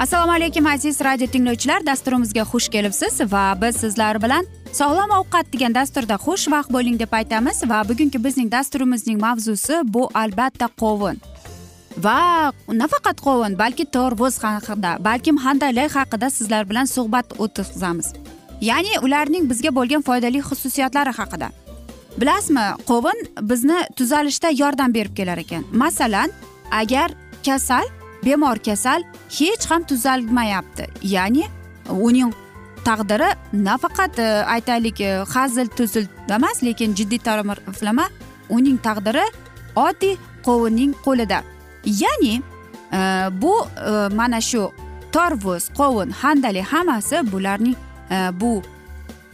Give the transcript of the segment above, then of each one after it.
assalomu alaykum aziz radio tinglovchilar. Dasturimizga xush kelibsiz va biz sizlar bilan sog'lom ovqat degan dasturda xushvaqt bo'ling deb aytamiz va bugungi bizning dasturimizning mavzusi bu albatta qovun. Va nafaqat qovun balki tarvuz haqida balkim handalak haqida sizlar bilan suhbat o'tkazamiz. Ya'ni ularning bizga bo'lgan foydali xususiyatlari haqida. Bilasizmi qovun bizni tuzalishda yordam berib kelar ekan. Masalan agar kasal bemor kasal hech ham tuzalmayapti. Ya'ni uning taqdiri nafaqat e, aytaylik e, hazil tuzil emas lekin jiddiy taraflama uning taqdiri oddiy qovunning qo'lida. Ya'ni e, bu mana shu torvoz qovun handali hammasi bularning bu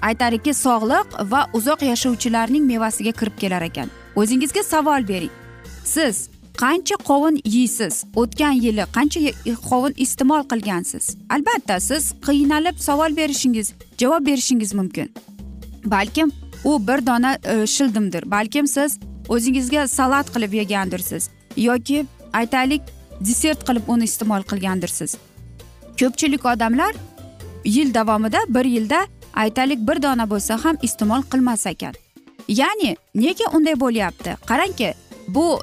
aytaylikki sog'liq va uzoq yashovchilarning mevasiga kirib kelar ekan. O'zingizga savol bering. Siz qancha qovun yeysiz? O'tgan yili qancha e, qovun iste'mol qilgansiz? Albatta siz qiynalib savol berishingiz javob berishingiz mumkin. Balkim u bir dona e, shildimdir. Balkim siz o'zingizga salat qilib yegandirsiz yoki aytaylik desert qilib uni iste'mol qilgandirsiz. Ko'pchilik odamlar yil davomida bir yilda aytaylik bir dona bo'lsa ham iste'mol qilmas ekan. Ya'ni nega unday bo'lyapti? Qarangki bu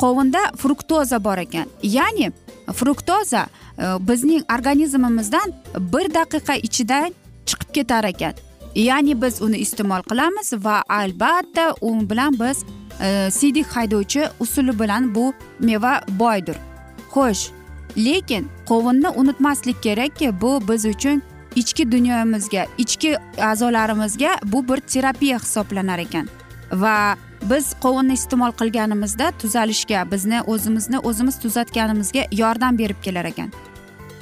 qovunda fruktoza bor ekan. Ya'ni fruktoza e, bizning organizmimizdan bir daqiqa ichida chiqib ketar ekan. Ya'ni biz uni iste'mol qilamiz va albatta u bilan biz e, siydik haydovchi usuli bilan bu meva boydir. Xo'sh lekin qovunni unutmaslik kerakki bu biz uchun ichki dunyomizga ichki a'zolarimizga bu bir terapiya hisoblanar ekan. Va biz qovunni iste'mol qilganimizda tuzalishga bizni o'zimizni o'zimiz tuzatganimizga yordam berib kelar ekan.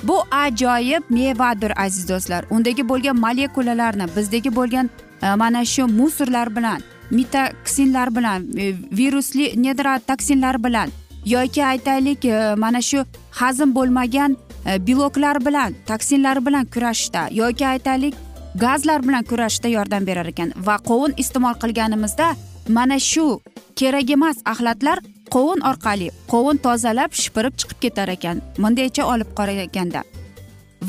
Bu ajoyib mevadir aziz do'stlar. Undagi bo'lgan molekulalarni bizdagi bo'lgan e, mana shu musorlar bilan mitoksinlar bilan e, virusli toksinlar bilan yoki aytaylik e, mana shu hazm bo'lmagan beloklar bilan toksinlar bilan kurashishda yoki aytaylik gazlar bilan kurashishda yordam berar ekan. Va qovun iste'mol qilganimizda mana shu kerak emas axlatlar qovun orqali qovun tozalab shipirib chiqib ketar ekan. Bundaycha olib qaraganda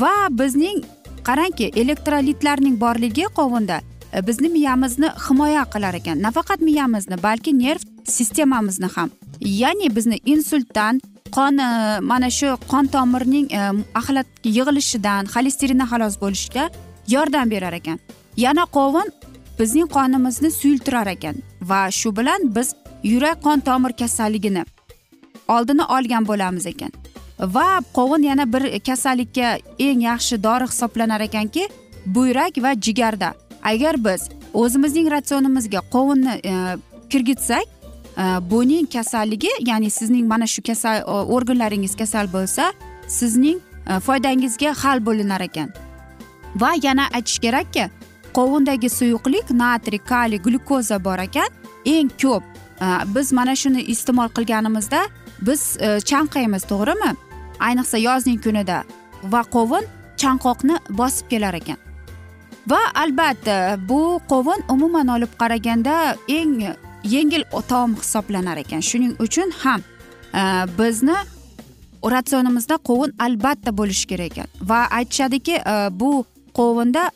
va bizning qarangki elektrolitlarning borligi qovunda e, bizni miyamizni himoya qilar ekan. Nafaqat miyamizni balki nerv sistemamizni ham. Ya'ni bizni insultdan qon e, mana shu qon tomirning e, axlat yig'ilishidan xolesterindan xalos bo'lishga yordam berar ekan. Yana qovun bizning qonimizni suyultirar ekan va shu bilan biz yurak qon tomir kasalligini oldini olgan bo'lamiz ekan. Va qovun yana bir kasallikka eng yaxshi dori hisoblanar ekanki buyrak va jigarda. Agar biz o'zimizning ratsionimizga qovunni e, kirgizsak e, buning kasalligi ya'ni sizning mana shu kasal organlaringiz kasal bo'lsa sizning e, foydangizga hal bo'linar ekan. Va yana aytish kerakki qovundagi suyuqlik natriy kaliy glyukoza bor ekan. Eng ko'p e, biz mana shuni iste'mol qilganimizda biz e, chanqaymiz to'g'rimi? Ayniqsa yozning kunida va qovun chanqoqni bosib kelar ekan. Va albatta bu qovun umuman olib qaraganda eng yengil taom hisoblanar ekan. Shuning uchun ham e, bizni ratsionimizda qovun albatta bo'lishi kerak ekan. Va aytishadiki bu qovunda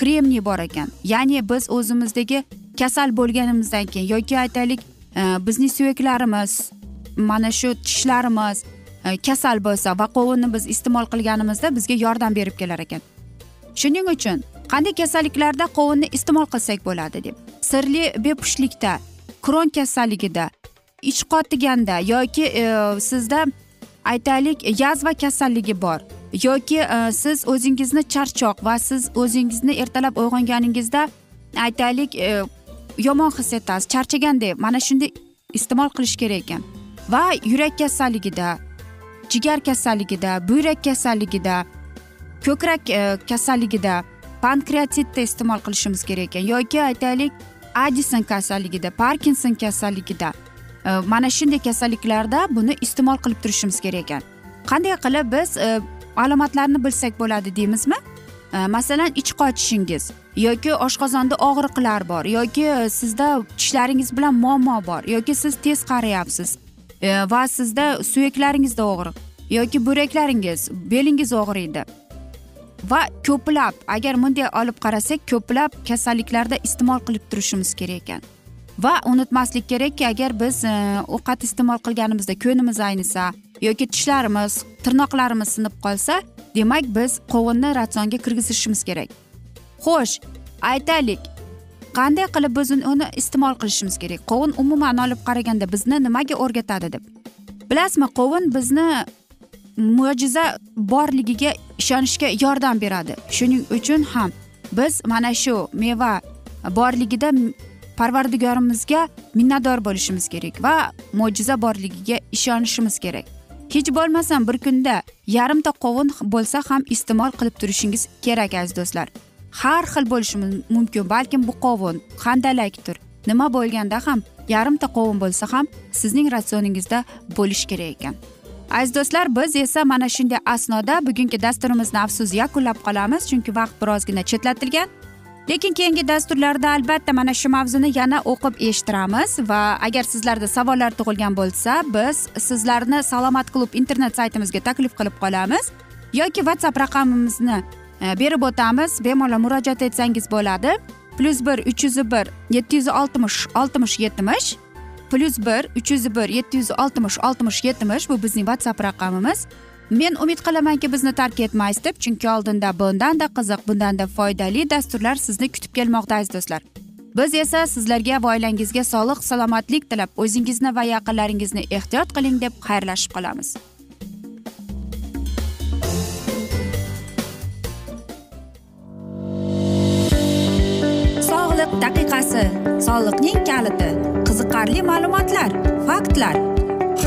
kremniy bor ekan. Ya'ni biz o'zimizdagi kasal bo'lganimizdan keyin yoki aytaylik e, bizning suyaklarimiz mana shu tishlarimiz e, kasal bo'lsa va qovunni biz iste'mol qilganimizda bizga yordam berib kelar ekan. Shuning uchun qanday kasalliklarda qovunni iste'mol qilsak bo'ladi deb sirli bepushtlikda kron kasalligida ich qotiganda yoki e, sizda aytaylik yazva kasalligi bor. Yoki e, siz o'zingizni charchoq va siz o'zingizni ertalab uyg'onganingizda aytaylik e, yomon his etasiz charchagandek mana shunday iste'mol qilish kerak ekan. Va yurak kasalligida jigar kasalligida buyrak kasalligida ko'krak e, kasalligida pankreatitda iste'mol qilishimiz kerak ekan. Yoki aytaylik adison kasalligida parkinson kasalligida mana shunday kasalliklarda buni iste'mol qilib turishimiz kerak ekan. Qanday qilib biz alomatlarini bilsak bo'ladi deymizmi? Masalan ich qochishingiz yoki oshqozonda og'riqlar bor yoki e, sizda tishlaringiz bilan muammo bor yoki siz tez qariyapsiz e, va sizda suyaklaringizda og'riq yoki buyraklaringiz belingiz og'riydi va ko'plab agar bunday olib qarasak ko'plab kasalliklarda iste'mol qilib turishimiz kerak ekan. Va unutmaslik kerakki agar biz e, ovqat iste'mol qilganimizda ko'nimiz aynisa yoki tishlarimiz tirnoqlarimiz sinib qolsa demak biz qovunni ratsionga kirgizishimiz kerak. Xo'sh aytaylik qanday qilib biz uni iste'mol qilishimiz kerak? Qovun umuman olib qaraganda bizni nimaga o'rgatadi deb. Bilasizmi qovun bizni mo'jiza borligiga ishonishga yordam beradi. Shuning uchun ham biz mana shu meva borligida parvardigorimizga minnatdor bo'lishimiz kerak va mo'jiza borligiga ishonishimiz kerak. Kech bo'lmasam bir kunda yarimta qovun bo'lsa ham iste'mol qilib turishingiz kerak aziz do'stlar. Har xil bo'lishi mumkin balkim bu qovun handalakdir nima bo'lganda ham yarimta qovun bo'lsa ham sizning ratsioningizda bo'lishi kerak ekan. Aziz do'stlar biz esa mana shunday asnoda bugungi dasturimizni afsus yakunlab qolamiz chunki vaqt birozgina chetlatilgan. Lekin keyingi dasturlarda albatta mana shu mavzuni yana o'qib eshittiramiz va agar sizlarda savollar tug'ilgan bo'lsa biz sizlarni salomat klub internet saytimizga taklif qilib qolamiz. Yoki whatsapp raqamimizni e, berib o'tamiz. Bemalol murojaat etsangiz bo'ladi. Plyus bir uch yuz bir yetti yuz oltmish oltmish yetmish. Plyus bir uch yuz bir yetti yuz oltmish oltmish yetmish bu bizning whatsapp raqamimiz. Men umid qilamanki bizni tark etmaysiz deb chunki oldinda bundanda qiziq bundanda foydali dasturlar sizni kutib kelmoqda aziz do'stlar. Biz esa sizlarga va oilangizga sog'lik salomatlik tilab o'zingizni va yaqinlaringizni ehtiyot qiling deb xayrlashib qolamiz. Sog'liq daqiqasi soliqning kaliti qiziqarli ma'lumotlar faktlar.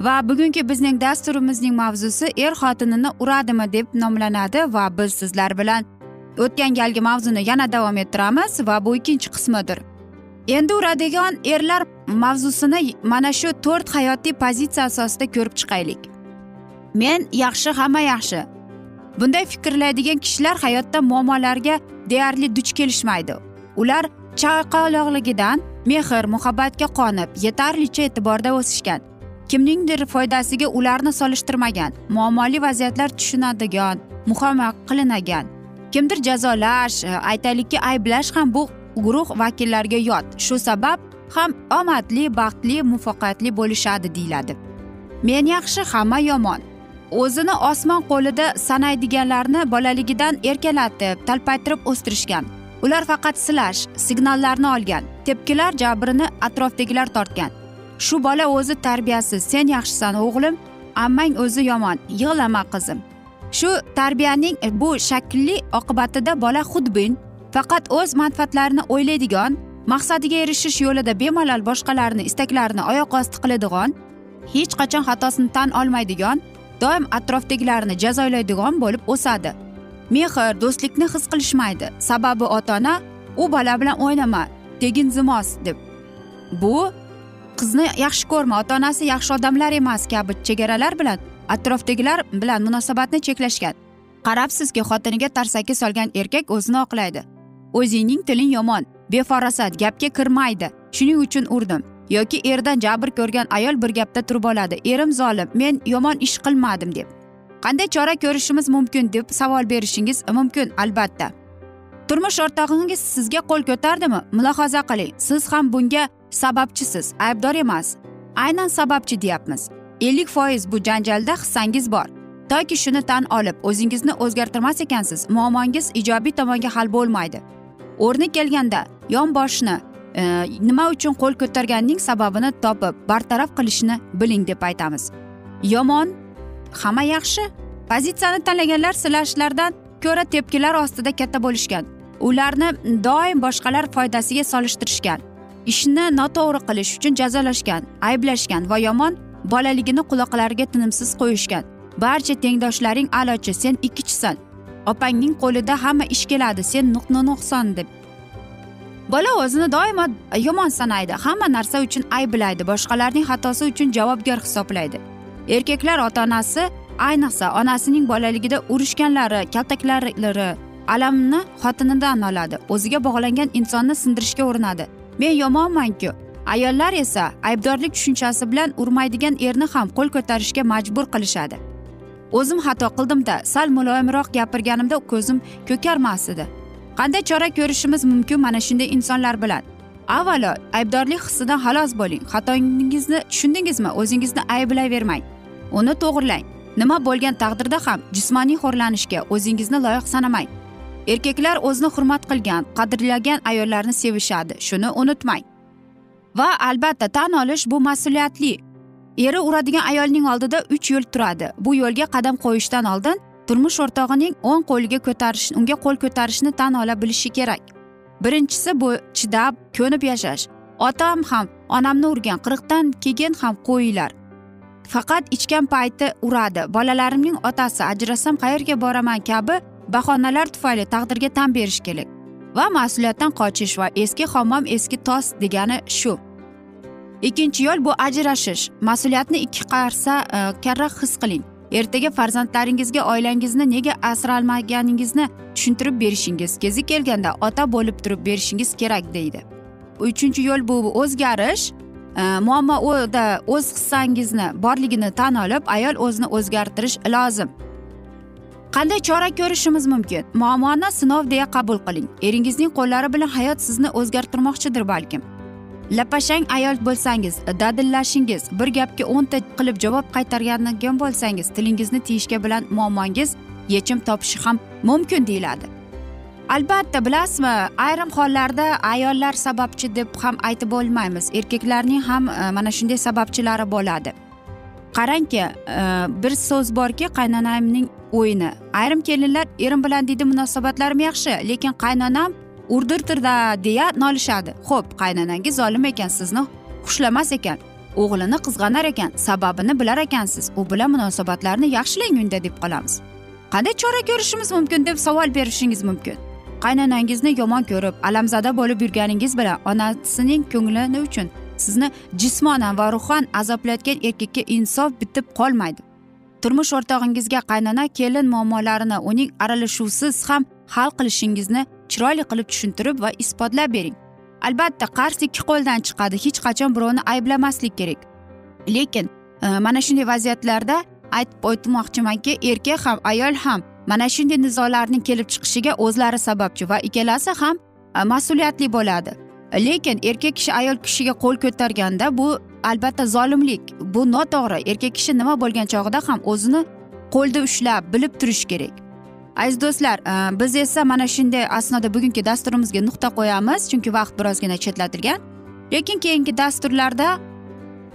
Va bugungi bizning dasturimizning mavzusi er xotinini uradimi deb nomlanadi va biz sizlar bilan o'tgan galgi mavzuni yana davom ettiramiz va bu ikkinchi qismidir. Endi uradigan erlar mavzusini mana shu to'rt hayotiy pozitsiya asosida ko'rib chiqaylik. Men yaxshi hamma yaxshi. Bunday fikrlaydigan kishilar hayotda muammolarga deyarli duch kelishmaydi. Ular chaqaloqligidan mehr muhabbatga qonib yetarlicha e'tiborda o'sishgan. Kimningdir foydasiga ularni solishtirmagan muammoli vaziyatlar tushunadigan muhokama qilinagan. Kimdir jazolash e, aytaylikki ayblash ham bu guruh vakillariga yot. Shu sabab ham omadli baxtli muvaffaqiyatli bo'lishadi deyiladi. Men yaxshi hamma yomon. O'zini osmon qo'lida sanaydiganlarni bolaligidan erkalatib talpaytirib o'stirishgan. Ular faqat silash signallarni olgan tepkilar jabrini atrofdagilar tortgan. Shu bola o'zi tarbiyasiz. Sen yaxshisan o'g'lim. Ammang o'zi yomon. Yig'lama qizim. Shu tarbiyaning e, bu shaklli oqibatida bola xudbin faqat o'z manfaatlarini o'ylaydigan maqsadiga erishish yo'lida bemalol boshqalarni istaklarini oyoq osti qiladigan hech qachon xatosini tan olmaydigan doim atrofdagilarni jazolaydigan bo'lib o'sadi. Mehr do'stlikni his qilishmaydi. Sababi ota ona u bola bilan o'ynama tegin zimos deb. Bu qizni yaxshi ko'rma ota onasi yaxshi odamlar emas kabi chegaralar bilan atrofdagilar bilan munosabatni cheklashgan. Qarabsizki xotiniga tarsaki solgan erkak o'zini oqlaydi. O'zingning tiling yomon befarosat gapga kirmaydi. Shuning uchun urdim. Yoki erdan jabr ko'rgan ayol bir gapda turib oladi. Erim zolim men yomon ish qilmadim deb. Qanday chora ko'rishimiz mumkin deb savol berishingiz mumkin albatta. Turmush o'rtog'ingiz sizga qo'l ko'tardimi? Mulohaza qiling. Siz ham bunga sababchisiz aybdor emas. Aynan sababchi deyapmiz. Ellik foiz bu janjalda hissangiz bor. Toki shuni tan olib o'zingizni o'zgartirmas ekansiz. Muammongiz ijobiy tomonga hal bo'lmaydi. O'rni kelganda yonboshni e, nima uchun qo'l ko'targanning sababini topib bartaraf qilishni biling deb aytamiz. Yomon hamma yaxshi. Pozitsiyani tanlaganlar silashlardan ko'ra tepkilar ostida katta bo'lishgan. Ularni doim boshqalar foydasiga solishtirishgan. Ishni noto'g'ri qilish uchun jazolashgan ayblashgan va yomon bolaligini quloqlariga tinimsiz qo'yishgan. Barcha tengdoshlaring a'lochi sen ikkichisan. Opangning qo'lida hamma ish keladi sen nuqni nuqson deb. Bola o'zini doimo yomon sanaydi hamma narsa uchun ayblaydi boshqalarning xatosi uchun javobgar hisoblaydi. Erkaklar ota onasi ayniqsa onasining bolaligida urishganlari kaltaklari alamni xotinidan oladi o'ziga bog'langan insonni sindirishga urinadi. Men yomonmanku. Ayollar esa aybdorlik tushunchasi bilan urmaydigan erni ham qo'l ko'tarishga majbur qilishadi. O'zim xato qildimda sal muloyimroq gapirganimda ko'zim ko'karmas edi. Qanday chora ko'rishimiz mumkin mana shunday insonlar bilan? Avvalo aybdorlik hissidan xalos bo'ling. Xatoingizni tushundingizmi? O'zingizni ayblayvermang. Uni to'g'irlang. Nima bo'lgan taqdirda ham jismoniy xo'rlanishga o'zingizni loyiq sanamang. Erkaklar o'zini hurmat qilgan qadrlagan ayollarni sevishadi. Shuni unutmang. Va albatta tan olish bu mas'uliyatli. Eri uradigan ayolning oldida uch yo'l turadi. Bu yo'lga qadam qo'yishdan oldin turmush o'rtog'ining o'ng qo'liga ko'tarish unga qo'l ko'tarishni tan ola bilishi kerak. Birinchisi bu chidab ko'nib yashash. Otam ham onamni urgan qirqdan keyin ham qo'yinglar. Faqat ichgan payti uradi. Bolalarimning otasi ajrasam qayerga boraman kabi bahonalar tufayli taqdirga tan berish kerak. Va mas'uliyatdan qochish va eski hammom eski tos degani shu. Ikkinchi yo'l bu ajrashish. Mas'uliyatni ikki qarsa e, karra his qiling. Ertaga farzandlaringizga oilangizni nega asralmaganingizni tushuntirib berishingiz kezi kelganda ota bo'lib turib berishingiz kerak deydi. Uchinchi yo'l bu o'zgarish. Muammoda muammo uda o'z hissangizni borligini tan olib ayol o'zini o'zgartirish lozim. Qanday chora ko'rishimiz mumkin? Muammoni sinov deya qabul qiling. Eringizning qo'llari bilan hayot sizni o'zgartirmoqchidir balkim. Lapashang ayol bo'lsangiz dadillashingiz bir gapga o'nta qilib javob qaytarganigan bo'lsangiz tilingizni tiyishga bilan muammongiz yechim topishi ham mumkin deyiladi. Albatta bilasizmi ayrim hollarda ayollar sababchi deb ham aytib bo'lmaymiz. Erkaklarning ham e, mana shunday sababchilari bo'ladi. Qarangki e, bir so'z borki qaynonamning o'yini. Ayrim kelinlar erim bilan deydi munosabatlarim yaxshi lekin qaynonam urdirtirda deya nolishadi. Ho'p qaynonangiz zolim ekan sizni xushlamas ekan o'g'lini qizg'anar ekan sababini bilar ekansiz. U bilan munosabatlarni yaxshilang unda deb qolamiz. Qanday chora ko'rishimiz mumkin deb savol berishingiz mumkin? Qaynonangizni yomon ko'rib alamzada bo'lib yurganingiz bilan onasining ko'nglini uchun sizni jismonan va ruhan azoblayotgan erkakka insof bitib qolmaydi. Turmush o'rtog'ingizga qaynona kelin muammolarini uning aralashuvsiz ham hal qilishingizni chiroyli qilib tushuntirib va isbotlab bering. Albatta qarz ikki qo'ldan chiqadi hech qachon birovni ayblamaslik kerak. Lekin e, mana shunday vaziyatlarda aytib o'tmoqchimanki erkak ham ayol ham mana shunday nizolarning kelib chiqishiga o'zlari sababchi va ikkalasi ham e, mas'uliyatli bo'ladi. Lekin erkak kishi ayol kishiga qo'l ko'targanda bu albatta zolimlik. Bu noto'g'ri. Erkak kishi nima bo'lgan chog'ida ham o'zini qo'lda ushlab bilib turish kerak. Aziz do'stlar e, biz esa mana shunday asnoda bugungi dasturimizga nuqta qo'yamiz chunki vaqt birozgina chetlatilgan. Lekin keyingi dasturlarda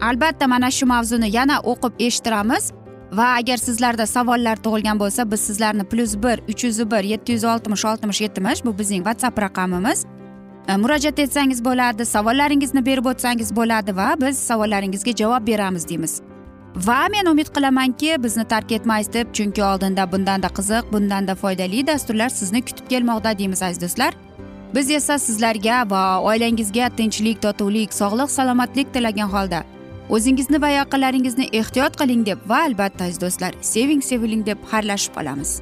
albatta mana shu mavzuni yana o'qib eshittiramiz va agar sizlarda savollar tug'ilgan bo'lsa biz sizlarni plyus bir uch yuz bir yetti yuz oltmish oltmish yetmish bu bizning whatsapp raqamimiz. Murojaat etsangiz bo'ladi savollaringizni berib o'tsangiz bo'ladi va biz savollaringizga javob beramiz deymiz. Va men umid qilamanki bizni tark etmaysiz deb chunki oldinda bundanda qiziq bundanda foydali dasturlar sizni kutib kelmoqda deymiz aziz do'stlar. Biz esa sizlarga va oilangizga tinchlik totuvlik sog'lik salomatlik tilagan holda o'zingizni va yaqinlaringizni ehtiyot qiling deb va albatta aziz do'stlar seving seviling deb xayrlashib qolamiz.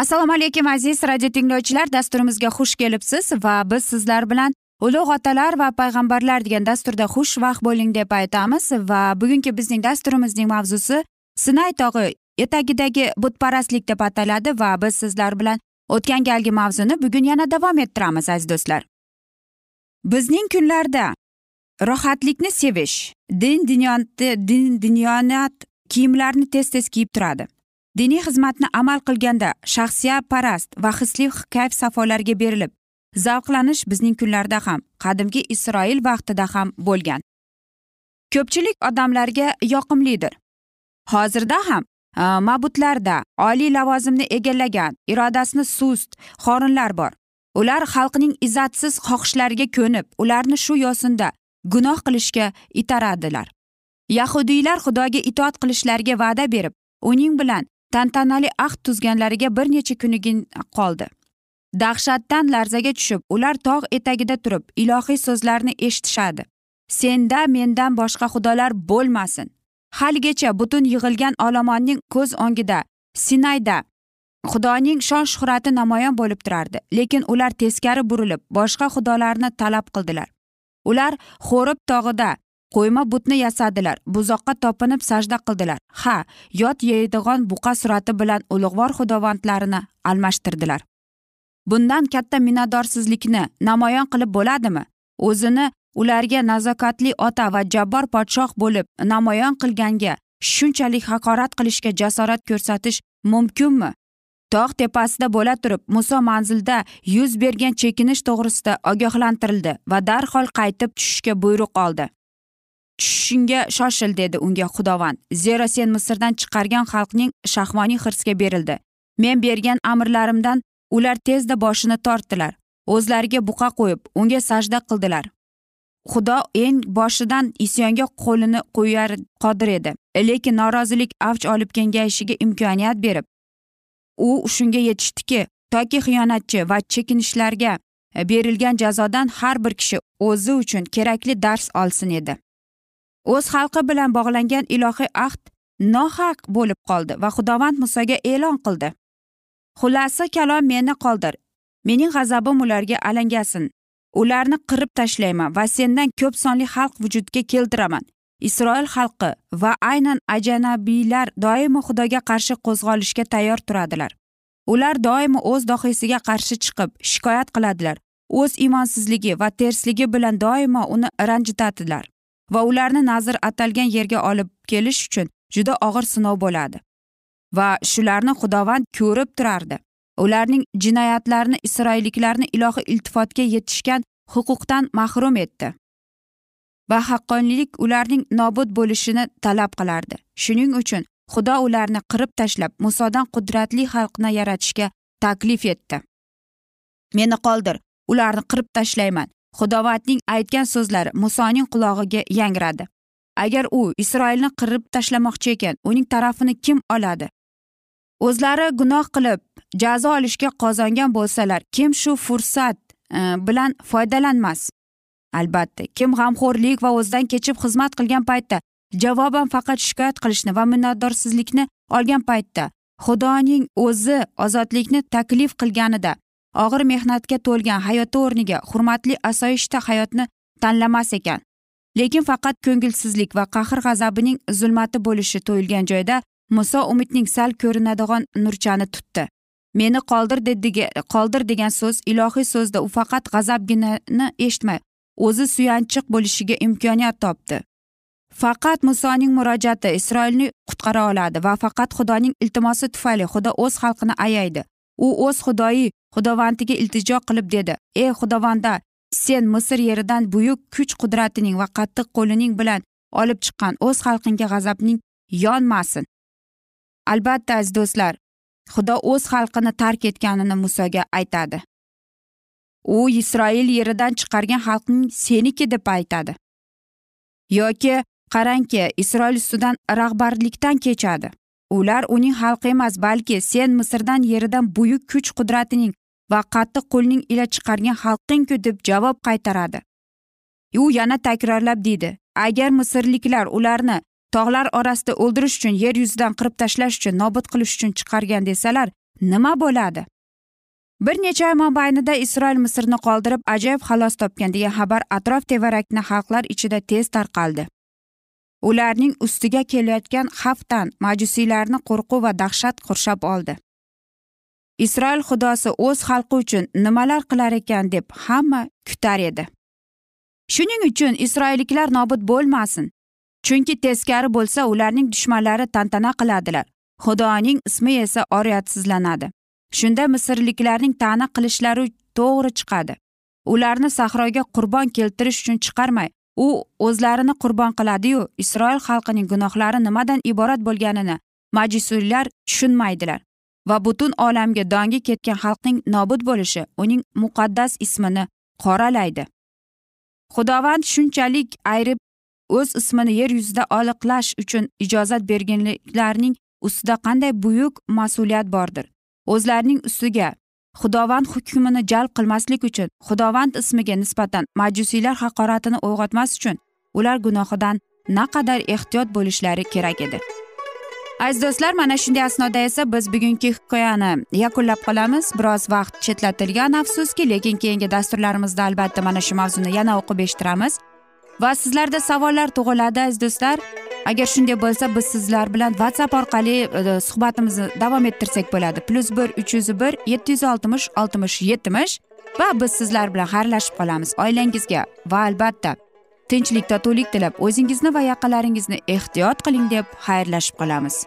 Assalomu alaykum aziz radio tinglovchilar. Dasturimizga xush kelibsiz va biz sizlar bilan ulug' otalar va payg'ambarlar degan dasturda xushvaqt bo'ling deb aytamiz. Va bugungi bizning dasturimizning mavzusi sinay tog'i etagidagi butparastlik deb ataladi va biz sizlar bilan o'tgan galgi mavzuni bugun yana davom ettiramiz aziz do'stlar. Bizning kunlarda rohatlikni sevish din dunyoni din dunyonat kiyimlarni tez tez kiyib turadi. Diniy xizmatni amal qilganda shaxsiyatparast va hisli kayf safolarga berilib zavqlanish bizning kunlarda ham qadimgi isroil vaqtida ham bo'lgan. Ko'pchilik odamlarga yoqimlidir. Hozirda ham e, mabutlarda oliy lavozimni egallagan irodasini sust xorinlar bor. Ular xalqning izzatsiz xohishlariga ko'nib ularni shu yo'sinda gunoh qilishga itaradilar. Yahudiylar xudoga itoat qilishlariga va'da berib uning bilan tantanali ahd tuzganlariga bir necha kunigin qoldi. Dahshatdan larzaga tushib ular tog' etagida turib ilohiy so'zlarni eshitishadi. Senda mendan boshqa xudolar bo'lmasin. Haligacha butun yig'ilgan olomonning ko'z o'ngida sinayda xudoning shon shuhrati namoyon bo'lib turardi. Lekin ular teskari burilib boshqa xudolarni talab qildilar. Ular xo'rib tog'ida qo'yma butni yasadilar. Buzoqqa topinib sajda qildilar. Ha yot yeydigan buqa surati bilan ulug'vor xudovandlarini almashtirdilar. Bundan katta minnatdorsizlikni namoyon qilib bo'ladimi? O'zini ularga nazokatli ota va jabbor podshoh bo'lib namoyon qilganga shunchalik haqorat qilishga jasorat ko'rsatish mumkinmi? Tog' tepasida bo'la turib muso manzilda yuz bergan chekinish to'g'risida ogohlantirildi va darhol qaytib tushishga buyruq oldi. Tushishingga shoshil dedi unga xudovand zero sen misrdan chiqargan xalqning shahvoniy hirsga berildi. Men bergan amrlarimdan ular tezda boshini tortdilar. O'zlariga buqa qo'yib unga sajda qildilar. Xudo eng boshidan isyonga qo'lini qo'yar qodir edi. Lekin norozilik avj olib kengayishiga imkoniyat berib u shunga yetishdiki toki xiyonatchi va chekinishlarga berilgan jazodan har bir kishi o'zi uchun kerakli dars olsin edi. O'z xalqi bilan bog'langan ilohiy ahd nohaq bo'lib qoldi va xudovand musoga e'lon qildi. Xulasi kalom meni qoldir. Mening g'azabim ularga alangasin. Ularni qirib tashlayman va sendan ko'p sonli xalq vujudga keltiraman. Isroil xalqi va aynan ajanabiylar doimo xudoga qarshi qo'zg'olishga tayyor turadilar. Ular doimo o'z dohiysiga qarshi chiqib shikoyat qiladilar. O'z imonsizligi va tersligi bilan doimo uni ranjitadilar. Va ularni nazr atalgan yerga olib kelish uchun juda og'ir sinov bo'ladi. Va shularni xudovand ko'rib turardi. Ularning jinoyatlarini isroilliklarni ilohiy iltifotga yetishgan huquqdan mahrum etdi. Va haqqoniylik ularning nobud bo'lishini talab qilardi. Shuning uchun xudo ularni qirib tashlab musodan qudratli xalqni yaratishga taklif etdi. Meni qoldir ularni qirib tashlayman. Xudovandning aytgan so'zlari musoning qulog'iga yangradi. Agar u isroilni qirib tashlamoqchi ekan uning tarafini kim oladi? O'zlari gunoh qilib jazo olishga qozongan bo'lsalar kim shu fursat e, bilan foydalanmas? Albatta kim g'amxo'rlik va o'zidan kechib xizmat qilgan paytda javoban faqat shikoyat qilishni va minnatdorsizlikni olgan paytda xudoning o'zi ozodlikni taklif qilganida og'ir mehnatga to'lgan hayoti o'rniga hurmatli asoyishta hayotni tanlamas ekan. Lekin faqat ko'ngilsizlik va qahr g'azabining zulmati bo'lishi to'yilgan joyda muso umidning sal ko'rinadigan nurchani tutdi. Meni qoldir dediga qoldir degan so'z ilohiy so'zda u faqat g'azabginani eshitmay o'zi suyanchiq bo'lishiga imkoniyat topdi. Faqat musoning murojaati isroilni qutqara oladi va faqat xudoning iltimosi tufayli xudo o'z xalqini ayaydi. U o'z xudoyi xudovandiga iltijo qilib dedi. Ey xudovanda sen misr yeridan buyuk kuch qudratining va qattiq qo'lining bilan olib chiqqan o'z xalqingga g'azabning yonmasin. Albatta aziz do'stlar xudo o'z xalqini tark etganini musoga aytadi. U isroil yeridan chiqargan xalqning seniki deb aytadi. Yoki qarangki isroil ustidan rahbarlikdan kechadi. Ular uning xalqi emas balki sen misrdan yeridan buyuk kuch qudratining va qattiq qo'lning ila chiqargan xalqingku deb javob qaytaradi. U yana takrorlab deydi agar misrliklar ularni tog'lar orasida o'ldirish uchun yer yuzidan qirib tashlash uchun nobud qilish uchun chiqargan desalar nima bo'ladi? Bir necha oy mobaynida isroil misrni qoldirib ajoyib xalos topgan degan xabar atrof tevarakni xalqlar ichida tez tarqaldi. Ularning ustiga kelayotgan xavfdan majusiylarni qo'rquv va dahshat qurshab oldi. Isroil xudosi o'z xalqi uchun nimalar qilar ekan deb hamma kutar edi. Shuning uchun isroilliklar nobud bo'lmasin chunki teskari bo'lsa ularning dushmanlari tantana qiladilar. Xudoning ismi esa oriyatsizlanadi. Shunda misrliklarning ta'na qilishlari to'g'ri chiqadi. Ularni sahroga qurbon keltirish uchun chiqarmay u o'zlarini qurbon qiladiyu isroil xalqining gunohlari nimadan iborat bo'lganini majusiylar tushunmaydilar va butun olamga dongi ketgan xalqning nobud bo'lishi uning muqaddas ismini qoralaydi. Xudovand shunchalik ayrib o'z ismini yer yuzida oliqlash uchun ijozat berganliklarning ustida qanday buyuk mas'uliyat bordir? O'zlarining ustiga xudovand hukmini jalb qilmaslik uchun xudovand ismiga nisbatan majusiylar haqoratini uyg'otmas uchun ular gunohidan naqadar ehtiyot bo'lishlari kerak edi. Aziz do'stlar mana shunday asnoda esa biz bugungi hikoyani yakunlab qolamiz. Biroz vaqt chetlatilgan afsuski lekin keyingi dasturlarimizda albatta mana shu mavzuni yana o'qib eshittiramiz. Va sizlarda savollar tug'iladi aziz do'stlar. Agar shunday bo'lsa biz sizlar bilan whatsapp orqali e, suhbatimizni davom ettirsak bo'ladi. Plyus bir uch yuz bir yetti yuz oltmish oltmish yetmish va biz sizlar bilan xayrlashib qolamiz. Oilangizga va albatta tinchlik totuvlik tilab o'zingizni va yaqinlaringizni ehtiyot qiling deb xayrlashib qolamiz.